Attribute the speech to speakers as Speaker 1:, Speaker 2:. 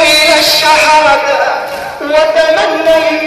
Speaker 1: إلى الشحرة وتمنيت